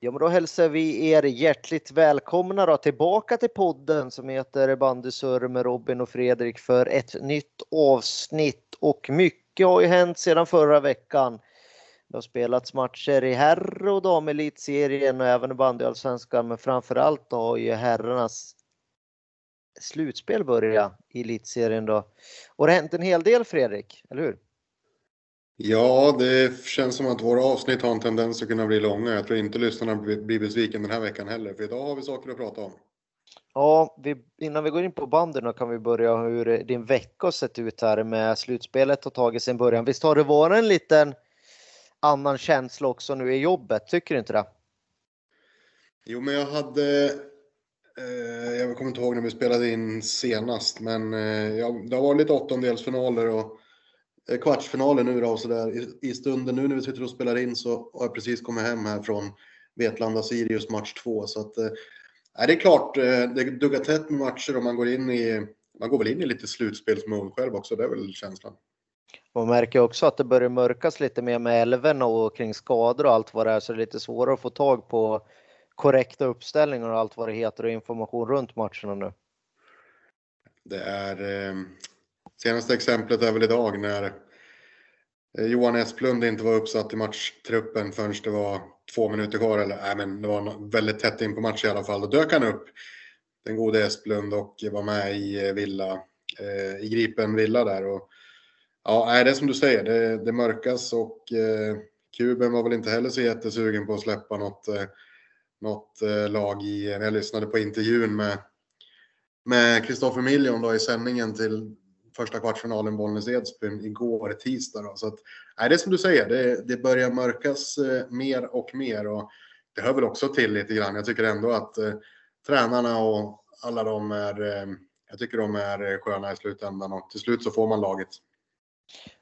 Ja, men då hälsar vi er hjärtligt välkomna då, tillbaka till podden som heter Bandysur med Robin och Fredrik för ett nytt avsnitt. Och mycket har ju hänt sedan förra veckan. Det har spelats matcher i herr och damelitserien och även i bandyallsvenskan, men framförallt har ju herrarnas slutspel börjat i elitserien då. Och det har hänt en hel del Fredrik, eller hur? Ja, det känns som att våra avsnitt har en tendens att kunna bli långa. Jag tror inte lyssnarna blir besviken den här veckan heller, för idag har vi saker att prata om. Ja, vi, innan vi går in på banden kan vi börja hur din vecka har sett ut här med slutspelet har tagit sin början. Visst har det varit en liten annan känsla också nu i jobbet, tycker du inte det? Jo, men jag hade eh, jag kommer inte ihåg när vi spelade in senast, men eh, det har varit lite åttondelsfinaler och kvartsfinalen nu då, så där, i, stunden nu när vi sitter och spelar in så har jag precis kommit hem här från Vetlanda Sirius match 2. Så att, eh, det är klart, eh, det duggar tätt med matcher och man går in i, man går väl in i lite slutspelsmode själv också, det är väl känslan. Man märker också att det börjar mörkas lite mer med älven och kring skador och allt vad det är, så det är lite svårare att få tag på korrekta uppställningar och allt vad det heter och information runt matcherna nu. Det är, Senaste exemplet är väl idag när eh, Johan Esplund inte var uppsatt i matchtruppen förrän det var två minuter kvar. Eller nej, men det var väldigt tätt in på match i alla fall. Då dök han upp, den gode Esplund, och var med i eh, Villa, eh, i Gripen Villa där. Och, ja, det är som du säger, det, det mörkas och eh, Kuben var väl inte heller så jättesugen på att släppa något, eh, något eh, lag i, jag lyssnade på intervjun med med Kristoffer Miljon då i sändningen till första kvartsfinalen Bollnäs-Edsbyn igår tisdag. Då. Så att, nej, det är som du säger, det, det börjar mörkas eh, mer och mer och det hör väl också till lite grann. Jag tycker ändå att eh, tränarna och alla de är, eh, jag tycker de är sköna i slutändan och till slut så får man laget.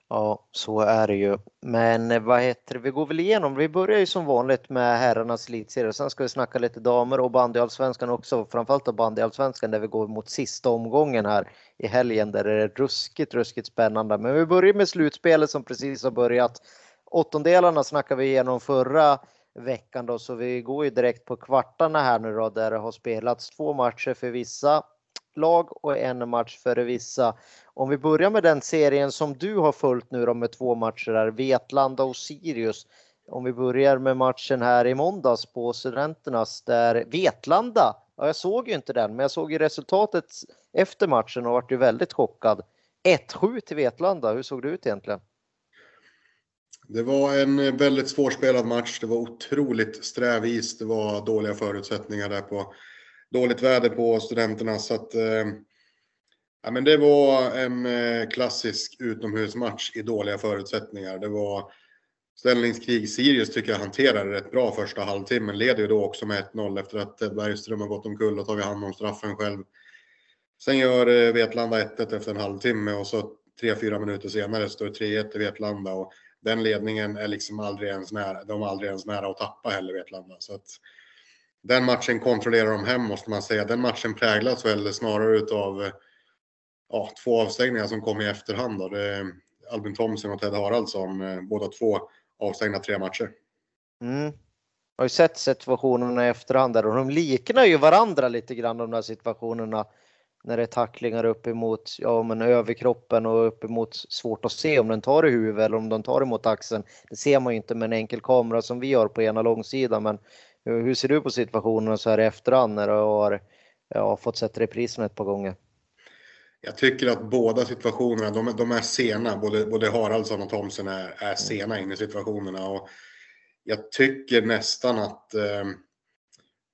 Ja, så är det ju. Men eh, vad heter det? Vi går väl igenom. Vi börjar ju som vanligt med herrarnas elitserie. Sen ska vi snacka lite damer och bandyallsvenskan också. Framförallt bandyallsvenskan där vi går mot sista omgången här i helgen där det är ruskigt, ruskigt spännande. Men vi börjar med slutspelet som precis har börjat. Åttondelarna snackade vi igenom förra veckan då, så vi går ju direkt på kvartarna här nu då där det har spelats två matcher för vissa lag och en match för vissa. Om vi börjar med den serien som du har följt nu då med två matcher där, Vetlanda och Sirius. Om vi börjar med matchen här i måndags på Studenternas där Vetlanda, ja, jag såg ju inte den, men jag såg ju resultatet efter matchen och vart ju väldigt chockad. 1-7 till Vetlanda, hur såg det ut egentligen? Det var en väldigt svårspelad match. Det var otroligt sträv is. Det var dåliga förutsättningar där på dåligt väder på studenterna. Så att, eh, ja, men det var en eh, klassisk utomhusmatch i dåliga förutsättningar. Det var ställningskrig. Sirius tycker jag hanterade rätt bra första halvtimmen. Leder ju då också med 1-0 efter att Bergström har gått omkull och tagit hand om straffen själv. Sen gör eh, Vetlanda 1-1 efter en halvtimme och så 3-4 minuter senare står det 3-1 till Vetlanda. Och den ledningen är liksom aldrig ens nära. De är aldrig ens nära att tappa heller Vetlanda. Så att, den matchen kontrollerar de hem måste man säga. Den matchen präglas väl snarare utav ja, två avstängningar som kom i efterhand. Då. Det är Albin Thomsen och Ted Haraldsson, eh, båda två avstängda tre matcher. Mm. Jag har ju sett situationerna i efterhand där och de liknar ju varandra lite grann de där situationerna. När det är tacklingar uppemot ja, men överkroppen och uppemot svårt att se om den tar i huvudet eller om den tar emot axeln. Det ser man ju inte med en enkel kamera som vi har på ena långsidan men hur ser du på situationen så här i efterhand när du har ja, fått sett reprisen ett par gånger? Jag tycker att båda situationerna, de, de är sena. Både, både Haraldsson och Thomsen är, är sena in i situationerna. Och jag tycker nästan att eh,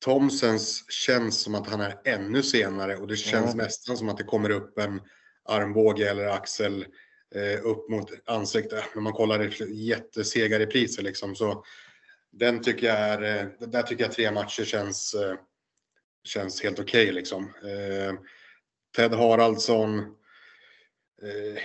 Thomsens känns som att han är ännu senare och det känns mm. nästan som att det kommer upp en armbåge eller axel eh, upp mot ansiktet. När man kollar jättesega repriser liksom så den tycker jag är, eh, där tycker jag tre matcher känns, eh, känns helt okej okay, liksom. Eh, Ted Haraldsson,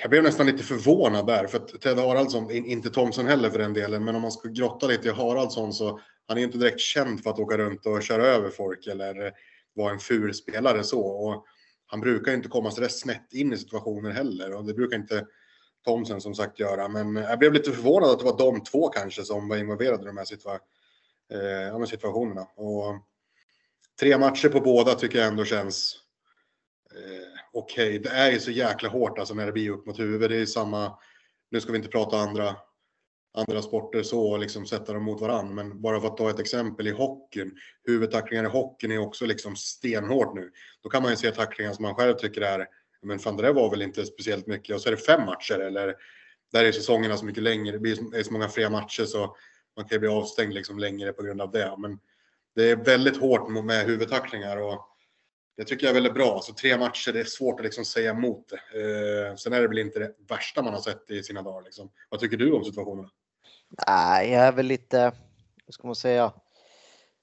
jag blev nästan lite förvånad där, för att Ted Haraldsson, inte Thomson heller för den delen, men om man ska grotta lite i Haraldsson så han är inte direkt känd för att åka runt och köra över folk eller vara en ful spelare så. Och han brukar inte komma så där snett in i situationer heller och det brukar inte Thomsen som sagt göra. Men jag blev lite förvånad att det var de två kanske som var involverade i de här eh, situationerna. Och tre matcher på båda tycker jag ändå känns eh, okej. Okay. Det är ju så jäkla hårt alltså när det blir upp mot huvudet. Det är ju samma, nu ska vi inte prata andra, andra sporter så och liksom sätta dem mot varandra, men bara för att ta ett exempel i hockeyn. Huvudtacklingar i hockeyn är också liksom stenhårt nu. Då kan man ju se tacklingar som man själv tycker är, men fan det där var väl inte speciellt mycket och så är det fem matcher eller där är säsongerna så mycket längre, det blir så många fler matcher så man kan ju bli avstängd liksom längre på grund av det. Men det är väldigt hårt med huvudtacklingar och det tycker jag är väldigt bra. Så tre matcher, det är svårt att liksom säga emot det. Eh, sen är det väl inte det värsta man har sett i sina dagar. Liksom. Vad tycker du om situationen? Nej, jag är väl lite, vad ska man säga,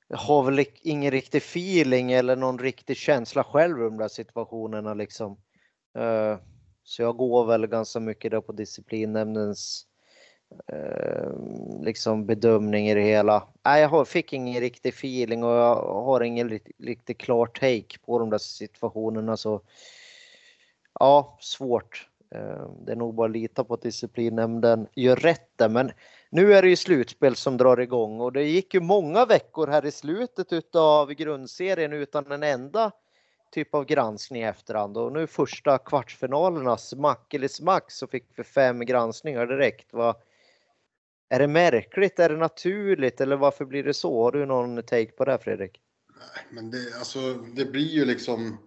jag har väl ingen riktig feeling eller någon riktig känsla själv i de där situationerna liksom. Eh, så jag går väl ganska mycket då på disciplinnämndens eh, liksom bedömning i det hela. Nej, jag fick ingen riktig feeling och jag har ingen riktigt klar take på de där situationerna så ja, svårt. Eh, det är nog bara att lita på att disciplinnämnden gör rätt där, men nu är det ju slutspel som drar igång och det gick ju många veckor här i slutet utav grundserien utan en enda typ av granskning i efterhand och nu första kvartsfinalerna smack eller smack så fick vi fem granskningar direkt. Va? är det märkligt? Är det naturligt eller varför blir det så? Har du någon take på det Fredrik? Nej, men det, alltså, det blir ju liksom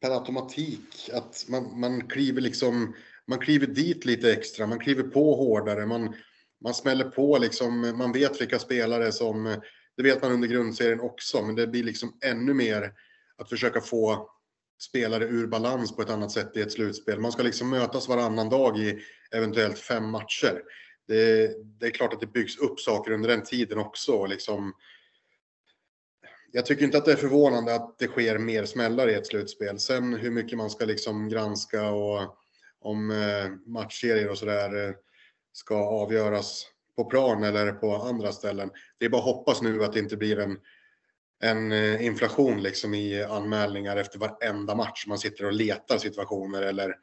per automatik att man, man kliver liksom, man kliver dit lite extra, man kliver på hårdare, man, man smäller på liksom, man vet vilka spelare som, det vet man under grundserien också, men det blir liksom ännu mer att försöka få spelare ur balans på ett annat sätt i ett slutspel. Man ska liksom mötas varannan dag i eventuellt fem matcher det, det, är klart att det byggs upp saker under den tiden också. Liksom, jag tycker inte att det är förvånande att det sker mer smällar i ett slutspel. Sen hur mycket man ska liksom granska och om eh, matchserier och sådär eh, ska avgöras på plan eller på andra ställen. Det är bara att hoppas nu att det inte blir en, en eh, inflation liksom i anmälningar efter varenda match. Man sitter och letar situationer eller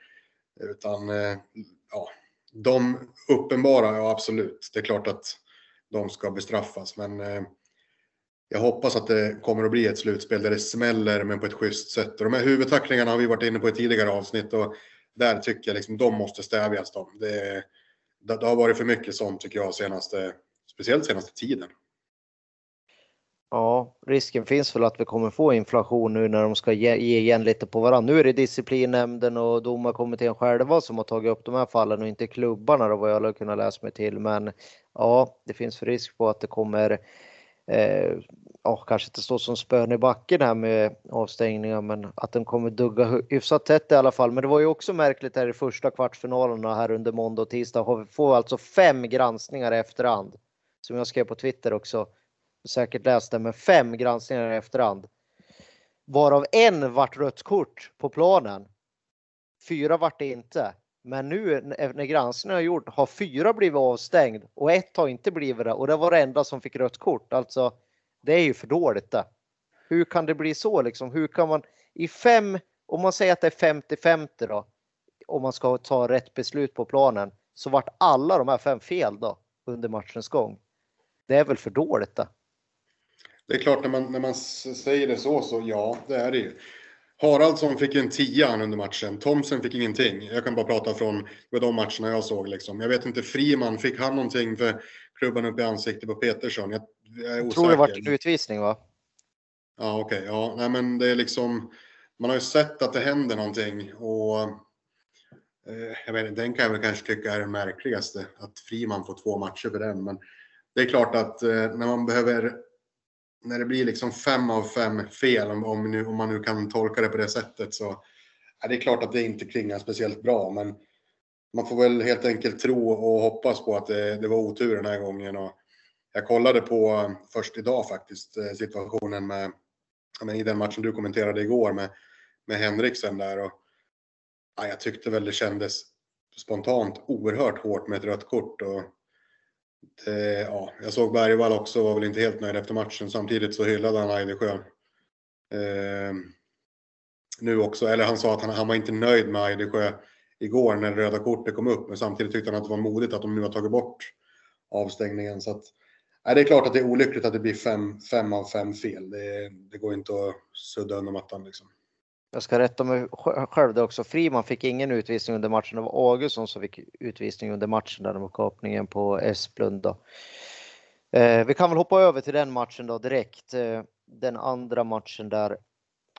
utan eh, ja, de uppenbara, ja absolut. Det är klart att de ska bestraffas, men eh, jag hoppas att det kommer att bli ett slutspel där det smäller, men på ett schysst sätt. Och de här huvudtacklingarna har vi varit inne på i tidigare avsnitt och där tycker jag liksom de måste stävjas. De. Det, det har varit för mycket sånt tycker jag senaste, speciellt senaste tiden. Ja, risken finns väl att vi kommer få inflation nu när de ska ge, ge igen lite på varandra. Nu är det disciplinnämnden och domarkommittén själva som har tagit upp de här fallen och inte klubbarna då vad jag har kunnat läsa mig till. Men ja, det finns för risk på att det kommer eh, ja, kanske inte stå som spön i backen här med avstängningar, men att den kommer dugga hyfsat tätt i alla fall. Men det var ju också märkligt här i första kvartsfinalerna här under måndag och tisdag. Vi får alltså fem granskningar i efterhand. Som jag skrev på Twitter också säkert läst det, men fem granskningar i efterhand. Varav en vart rött kort på planen. Fyra vart det inte. Men nu när granskningen har gjort har fyra blivit avstängd och ett har inte blivit det och det var det enda som fick rött kort. Alltså, det är ju för dåligt det. Hur kan det bli så liksom? Hur kan man i fem, om man säger att det är 50-50 då, om man ska ta rätt beslut på planen, så vart alla de här fem fel då under matchens gång. Det är väl för dåligt det. Det är klart när man, när man säger det så, så ja, det är det ju. Haraldsson fick en tia under matchen. Thomsen fick ingenting. Jag kan bara prata från de matcherna jag såg. Liksom. Jag vet inte, Friman, fick han någonting för klubban upp i ansiktet på Petersson? Jag, jag är osäker. tror det var en utvisning va? Ja, okej. Okay, ja, nej, men det är liksom. Man har ju sett att det händer någonting och. Eh, jag vet, den kan jag väl kanske tycka är den märkligaste. Att Friman får två matcher för den, men det är klart att eh, när man behöver när det blir liksom fem av fem fel, om, om, nu, om man nu kan tolka det på det sättet, så är det klart att det inte klingar speciellt bra. Men man får väl helt enkelt tro och hoppas på att det, det var otur den här gången. Och jag kollade på eh, först idag faktiskt eh, situationen med, med i den matchen du kommenterade igår med, med Henriksen där. Och, ja, jag tyckte väl det kändes spontant oerhört hårt med ett rött kort. Och, det, ja, jag såg Bergvall också, var väl inte helt nöjd efter matchen. Samtidigt så hyllade han Eidesjö. Eh, nu också, eller han sa att han, han var inte nöjd med Eidesjö igår när det röda kortet kom upp. Men samtidigt tyckte han att det var modigt att de nu har tagit bort avstängningen. Så att, nej, det är klart att det är olyckligt att det blir fem, fem av fem fel. Det, det går inte att sudda under mattan liksom. Jag ska rätta mig själv det också. Friman fick ingen utvisning under matchen. Det var Augustsson som fick utvisning under matchen där med kapningen på Esplund. Då. Eh, vi kan väl hoppa över till den matchen då direkt. Eh, den andra matchen där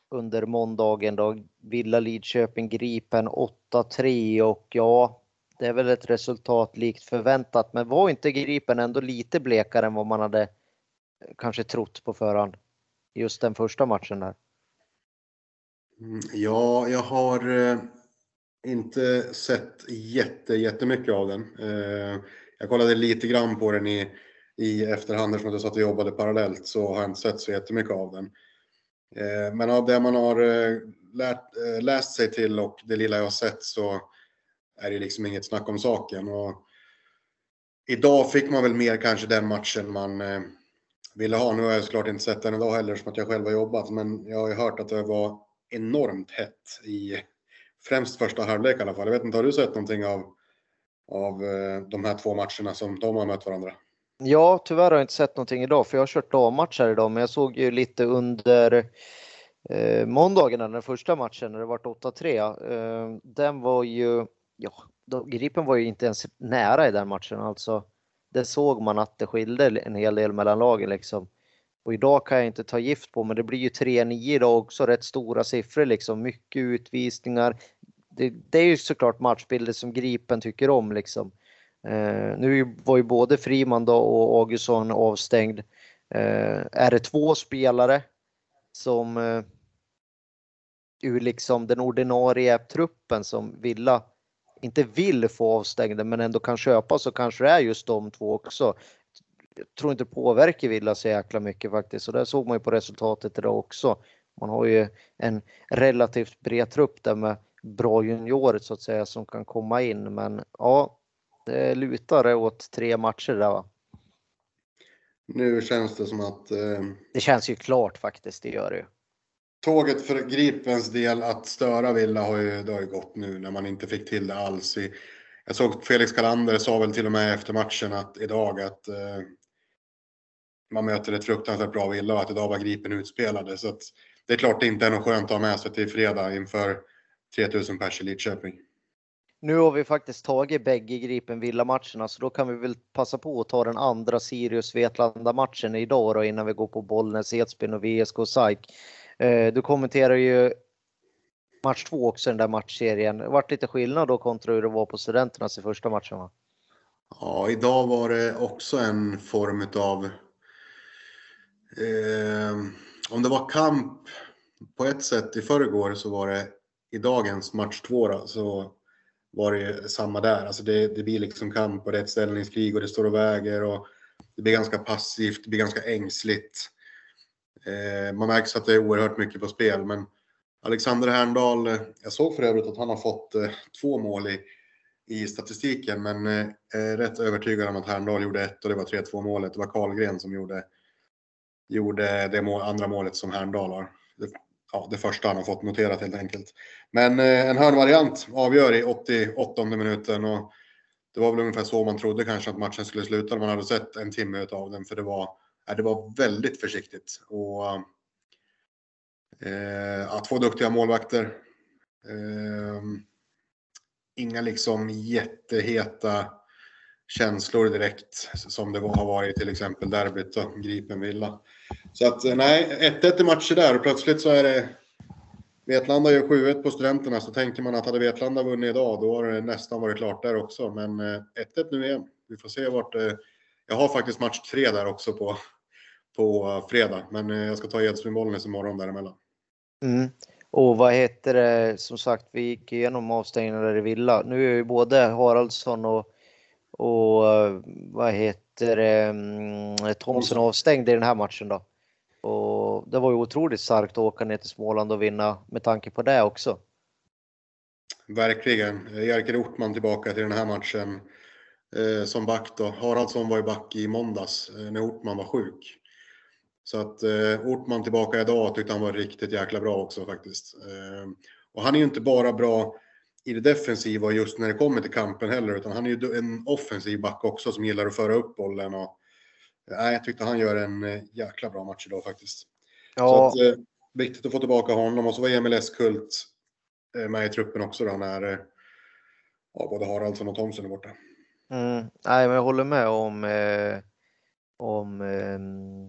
under måndagen då. Villa Lidköping Gripen 8-3 och ja, det är väl ett resultat likt förväntat. Men var inte Gripen ändå lite blekare än vad man hade eh, kanske trott på förhand? Just den första matchen där. Mm, ja, jag har eh, inte sett jätte, jättemycket av den. Eh, jag kollade lite grann på den i, i efterhand eftersom jag satt och jobbade parallellt så har jag inte sett så jättemycket av den. Eh, men av det man har lärt, läst sig till och det lilla jag har sett så är det liksom inget snack om saken. Och idag fick man väl mer kanske den matchen man ville ha. Nu har jag såklart inte sett den idag heller som att jag själv har jobbat, men jag har ju hört att det var enormt hett i främst första halvlek i alla fall. Jag vet inte, har du sett någonting av, av eh, de här två matcherna som de har mött varandra? Ja, tyvärr har jag inte sett någonting idag för jag har kört dammatcher idag, men jag såg ju lite under eh, måndagen, den första matchen när det var 8-3. Eh, den var ju, ja, då, Gripen var ju inte ens nära i den matchen alltså. Det såg man att det skilde en hel del mellan lagen liksom. Och idag kan jag inte ta gift på, men det blir ju 3-9 idag också, rätt stora siffror liksom. Mycket utvisningar. Det, det är ju såklart matchbilder som Gripen tycker om liksom. Eh, nu var ju både Friman då och Augustsson avstängd. Eh, är det två spelare som eh, ur liksom den ordinarie truppen som Villa inte vill få avstängda men ändå kan köpa så kanske det är just de två också tror inte påverkar Villa så jäkla mycket faktiskt. Och det såg man ju på resultatet idag också. Man har ju en relativt bred trupp där med bra juniorer så att säga som kan komma in. Men ja, det lutar åt tre matcher där va. Nu känns det som att... Eh, det känns ju klart faktiskt, det gör det ju. Tåget för Gripens del att störa Villa har ju, det har ju gått nu när man inte fick till det alls. I, jag såg Felix Kalander sa väl till och med efter matchen att idag att eh, man möter ett fruktansvärt bra Villa och att idag var Gripen utspelade. Så att det är klart det inte är något skönt att ha med sig till fredag inför 3000 pers i Lidköping. Nu har vi faktiskt tagit bägge Gripen Villa-matcherna så då kan vi väl passa på att ta den andra Sirius Vetlanda-matchen idag då innan vi går på Bollnäs, Edsbyn och VSK SAIK. Eh, du kommenterar ju match två också den där matchserien. Det vart lite skillnad då kontra hur det var på Studenternas i första matchen va? Ja, idag var det också en form av Eh, om det var kamp på ett sätt i förrgår så var det i dagens match två då, så var det samma där. Alltså det, det blir liksom kamp och det är ett ställningskrig och det står och väger och det blir ganska passivt, det blir ganska ängsligt. Eh, man märker att det är oerhört mycket på spel men Alexander Herndal, eh, jag såg för övrigt att han har fått eh, två mål i, i statistiken men eh, är rätt övertygad om att Herndal gjorde ett och det var 3-2 målet. Det var Karlgren som gjorde gjorde det mål, andra målet som Herndal har. Det, ja, det första han har fått noterat helt enkelt. Men eh, en hörnvariant avgör i 88 minuten och det var väl ungefär så man trodde kanske att matchen skulle sluta när man hade sett en timme av den för det var, ja, det var väldigt försiktigt. Och, eh, två duktiga målvakter. Eh, inga liksom jätteheta känslor direkt som det har varit till exempel derbyt och Gripen Villa. Så att eh, nej, 1-1 i matcher där och plötsligt så är det Vetlanda gör 7-1 på studenterna så tänker man att hade Vetlanda vunnit idag då har det nästan varit klart där också. Men eh, 1-1 nu igen. Vi får se vart det... Jag har faktiskt match 3 där också på, på fredag. Men jag ska ta Edsbyn-Bollnäs imorgon däremellan. Mm. Och vad heter det, som sagt, vi gick igenom avstängningar i Villa. Nu är ju både Haraldsson och och eh, vad heter det, mm, Thomsen avstängd i den här matchen då. Och det var ju otroligt starkt att åka ner till Småland och vinna med tanke på det också. Verkligen. Jerker Ortman tillbaka till den här matchen eh, som back då. Haraldsson var ju back i måndags eh, när Ortman var sjuk. Så att eh, Ortman tillbaka idag tyckte han var riktigt jäkla bra också faktiskt. Eh, och han är ju inte bara bra i det defensiva just när det kommer till kampen heller, utan han är ju en offensiv back också som gillar att föra upp bollen och Nej, jag tyckte han gör en eh, jäkla bra match idag faktiskt. Ja. Så att, eh, viktigt att få tillbaka honom och så var Emil Eskult eh, med i truppen också då när eh, ja, både Haraldsson och Thomsen är borta. Mm, nej, men jag håller med om, eh, om ehm,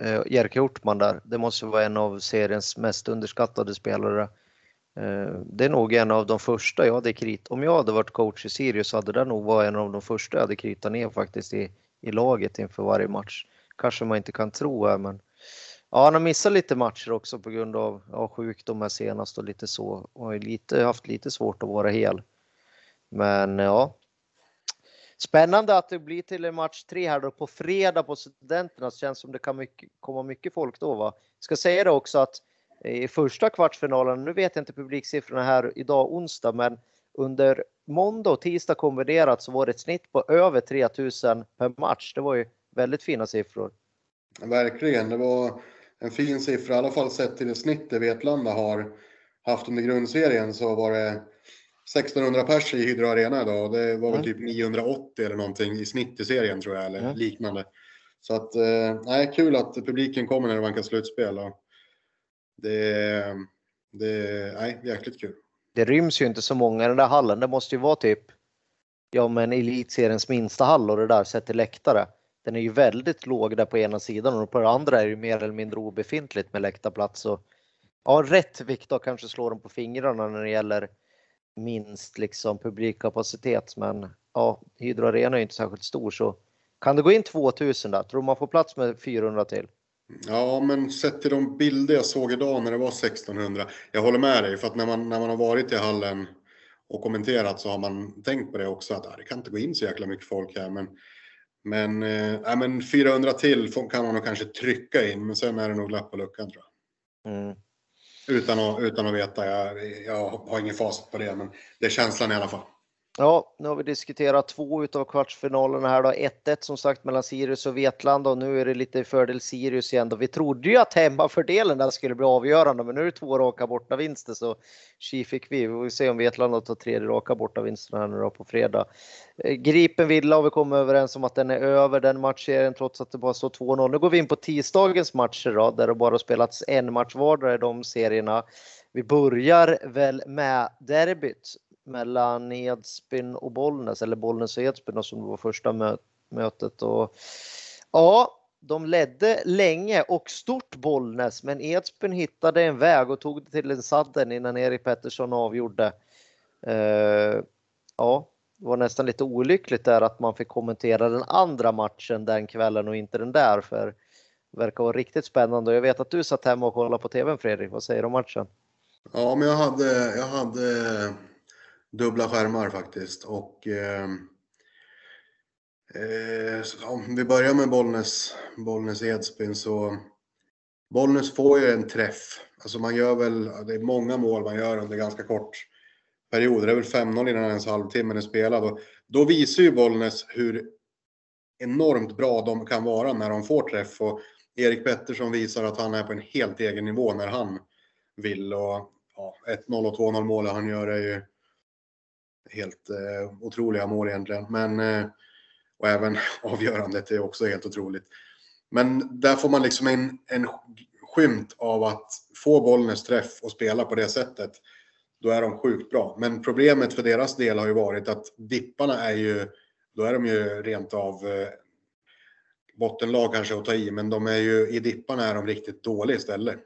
eh, Jerker Hjortman där. Det måste vara en av seriens mest underskattade spelare. Eh, det är nog en av de första jag hade krit. Om jag hade varit coach i Sirius hade det nog varit en av de första jag hade kritat ner faktiskt i, i laget inför varje match. Kanske man inte kan tro här, men ja, han har missat lite matcher också på grund av ja, sjukdom här senast och lite så och har lite, haft lite svårt att vara hel. Men eh, ja, Spännande att det blir till en match tre här då på fredag på Studenterna. Det känns som det kan mycket, komma mycket folk då. Va? ska säga det också att i första kvartsfinalen, nu vet jag inte publiksiffrorna här idag onsdag, men under måndag och tisdag kombinerat så var det ett snitt på över 3000 per match. Det var ju väldigt fina siffror. Verkligen, det var en fin siffra, i alla fall sett till det snittet Vetlanda har haft under grundserien så var det 1600 pers i Hydro Arena idag och det var väl mm. typ 980 eller någonting i snitt i serien tror jag eller mm. liknande. Så att, eh, nej, kul att publiken kommer när det vankar slutspel. Och det, det, nej, jäkligt kul. Det ryms ju inte så många i den där hallen. Det måste ju vara typ, ja men elitseriens minsta hall och det där sett till läktare. Den är ju väldigt låg där på ena sidan och på den andra är det ju mer eller mindre obefintligt med läktarplats. Och, ja, rätt Viktor kanske slår dem på fingrarna när det gäller minst liksom publikkapacitet. Men ja, Hydro Arena är inte särskilt stor så kan det gå in 2000 där? Tror man får plats med 400 till? Ja, men sett till de bilder jag såg idag när det var 1600. Jag håller med dig för att när man, när man har varit i hallen och kommenterat så har man tänkt på det också att ah, det kan inte gå in så jäkla mycket folk här. Men, men, äh, men 400 till kan man nog kanske trycka in, men sen är det nog lapp på luckan tror jag. Mm. Utan att, utan att veta, jag, jag har ingen facit på det, men det är känslan i alla fall. Ja, nu har vi diskuterat två utav kvartsfinalerna här då. 1-1 som sagt mellan Sirius och Vetlanda och nu är det lite fördel Sirius igen då. Vi trodde ju att hemmafördelen där skulle bli avgörande, men nu är det två raka bortavinster så tji fick vi. Vi får se om Vetlanda tar tredje raka bortavinsten här nu då på fredag. Eh, Gripen Villa har vi kommit överens om att den är över den matchserien trots att det bara står 2-0. Nu går vi in på tisdagens matcher då, där det bara spelats en match vardera i de serierna. Vi börjar väl med derbyt mellan Edsbyn och Bollnäs, eller Bollnäs och Edsbyn som det var första mö mötet. Och, ja, de ledde länge och stort Bollnäs, men Edsbyn hittade en väg och tog det till en sadden innan Erik Pettersson avgjorde. Uh, ja, det var nästan lite olyckligt där att man fick kommentera den andra matchen den kvällen och inte den där, för det verkar vara riktigt spännande. Jag vet att du satt hemma och kollade på TVn Fredrik, vad säger du om matchen? Ja, men jag hade, jag hade dubbla skärmar faktiskt. Och ehm, eh, eh, om vi börjar med Bollnäs, Bollnäs Edsbyn så Bollnäs får ju en träff. Alltså man gör väl, det är många mål man gör under ganska kort period. Det är väl 5-0 innan ens halvtimmen är spelad. Och då visar ju Bollnäs hur enormt bra de kan vara när de får träff. Och Erik Pettersson visar att han är på en helt egen nivå när han vill. Och ja, 1-0 och 2-0 målet han gör är ju helt eh, otroliga mål egentligen. Men, eh, och även avgörandet är också helt otroligt. Men där får man liksom en, en skymt av att få Bollnäs träff och spela på det sättet. Då är de sjukt bra. Men problemet för deras del har ju varit att dipparna är ju, då är de ju rent av eh, bottenlag kanske att ta i, men de är ju, i dipparna är de riktigt dåliga istället.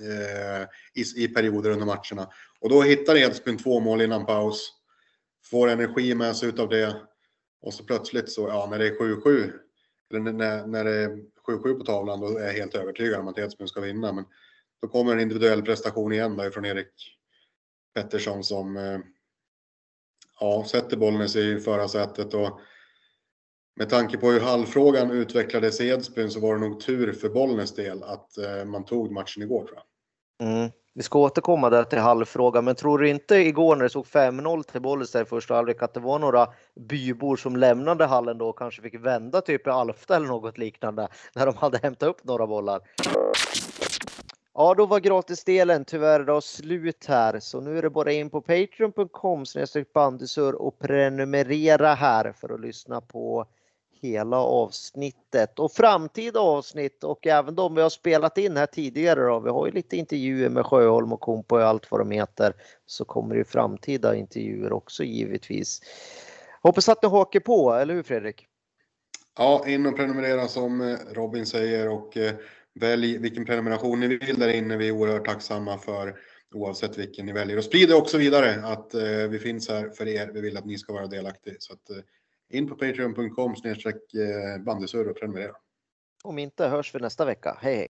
Eh, i, I perioder under matcherna. Och då hittar Edsbyn två mål innan paus får energi med sig utav det. Och så plötsligt så, ja, när det är 7-7, eller när, när det är 7-7 på tavlan, då är jag helt övertygad om att Edsbyn ska vinna. Men då kommer en individuell prestation igen då ifrån Erik Pettersson som eh, ja, sätter Bollnäs i förarsätet. Och med tanke på hur halvfrågan utvecklades i Edsbyn så var det nog tur för Bollnäs del att eh, man tog matchen igår tror jag. Mm. Vi ska återkomma där till halvfrågan, men tror du inte igår när det såg 5-0 till Bollnäs i första halvlek att det var några bybor som lämnade hallen då och kanske fick vända typ i Alfta eller något liknande när de hade hämtat upp några bollar? Ja, då var gratisdelen tyvärr då slut här, så nu är det bara in på patreon.com bandysur och prenumerera här för att lyssna på hela avsnittet och framtida avsnitt och även de vi har spelat in här tidigare. Då. Vi har ju lite intervjuer med Sjöholm och Kompo och allt vad de heter. Så kommer det ju framtida intervjuer också givetvis. Hoppas att ni hakar på, eller hur Fredrik? Ja, in och prenumerera som eh, Robin säger och eh, välj vilken prenumeration ni vill där inne. Vi är oerhört tacksamma för oavsett vilken ni väljer. Och sprid det också vidare att eh, vi finns här för er. Vi vill att ni ska vara delaktiga. Så att, in på patreon.com snedstreck eh, bandysurr och prenumerera. Om inte hörs vi nästa vecka. Hej hej!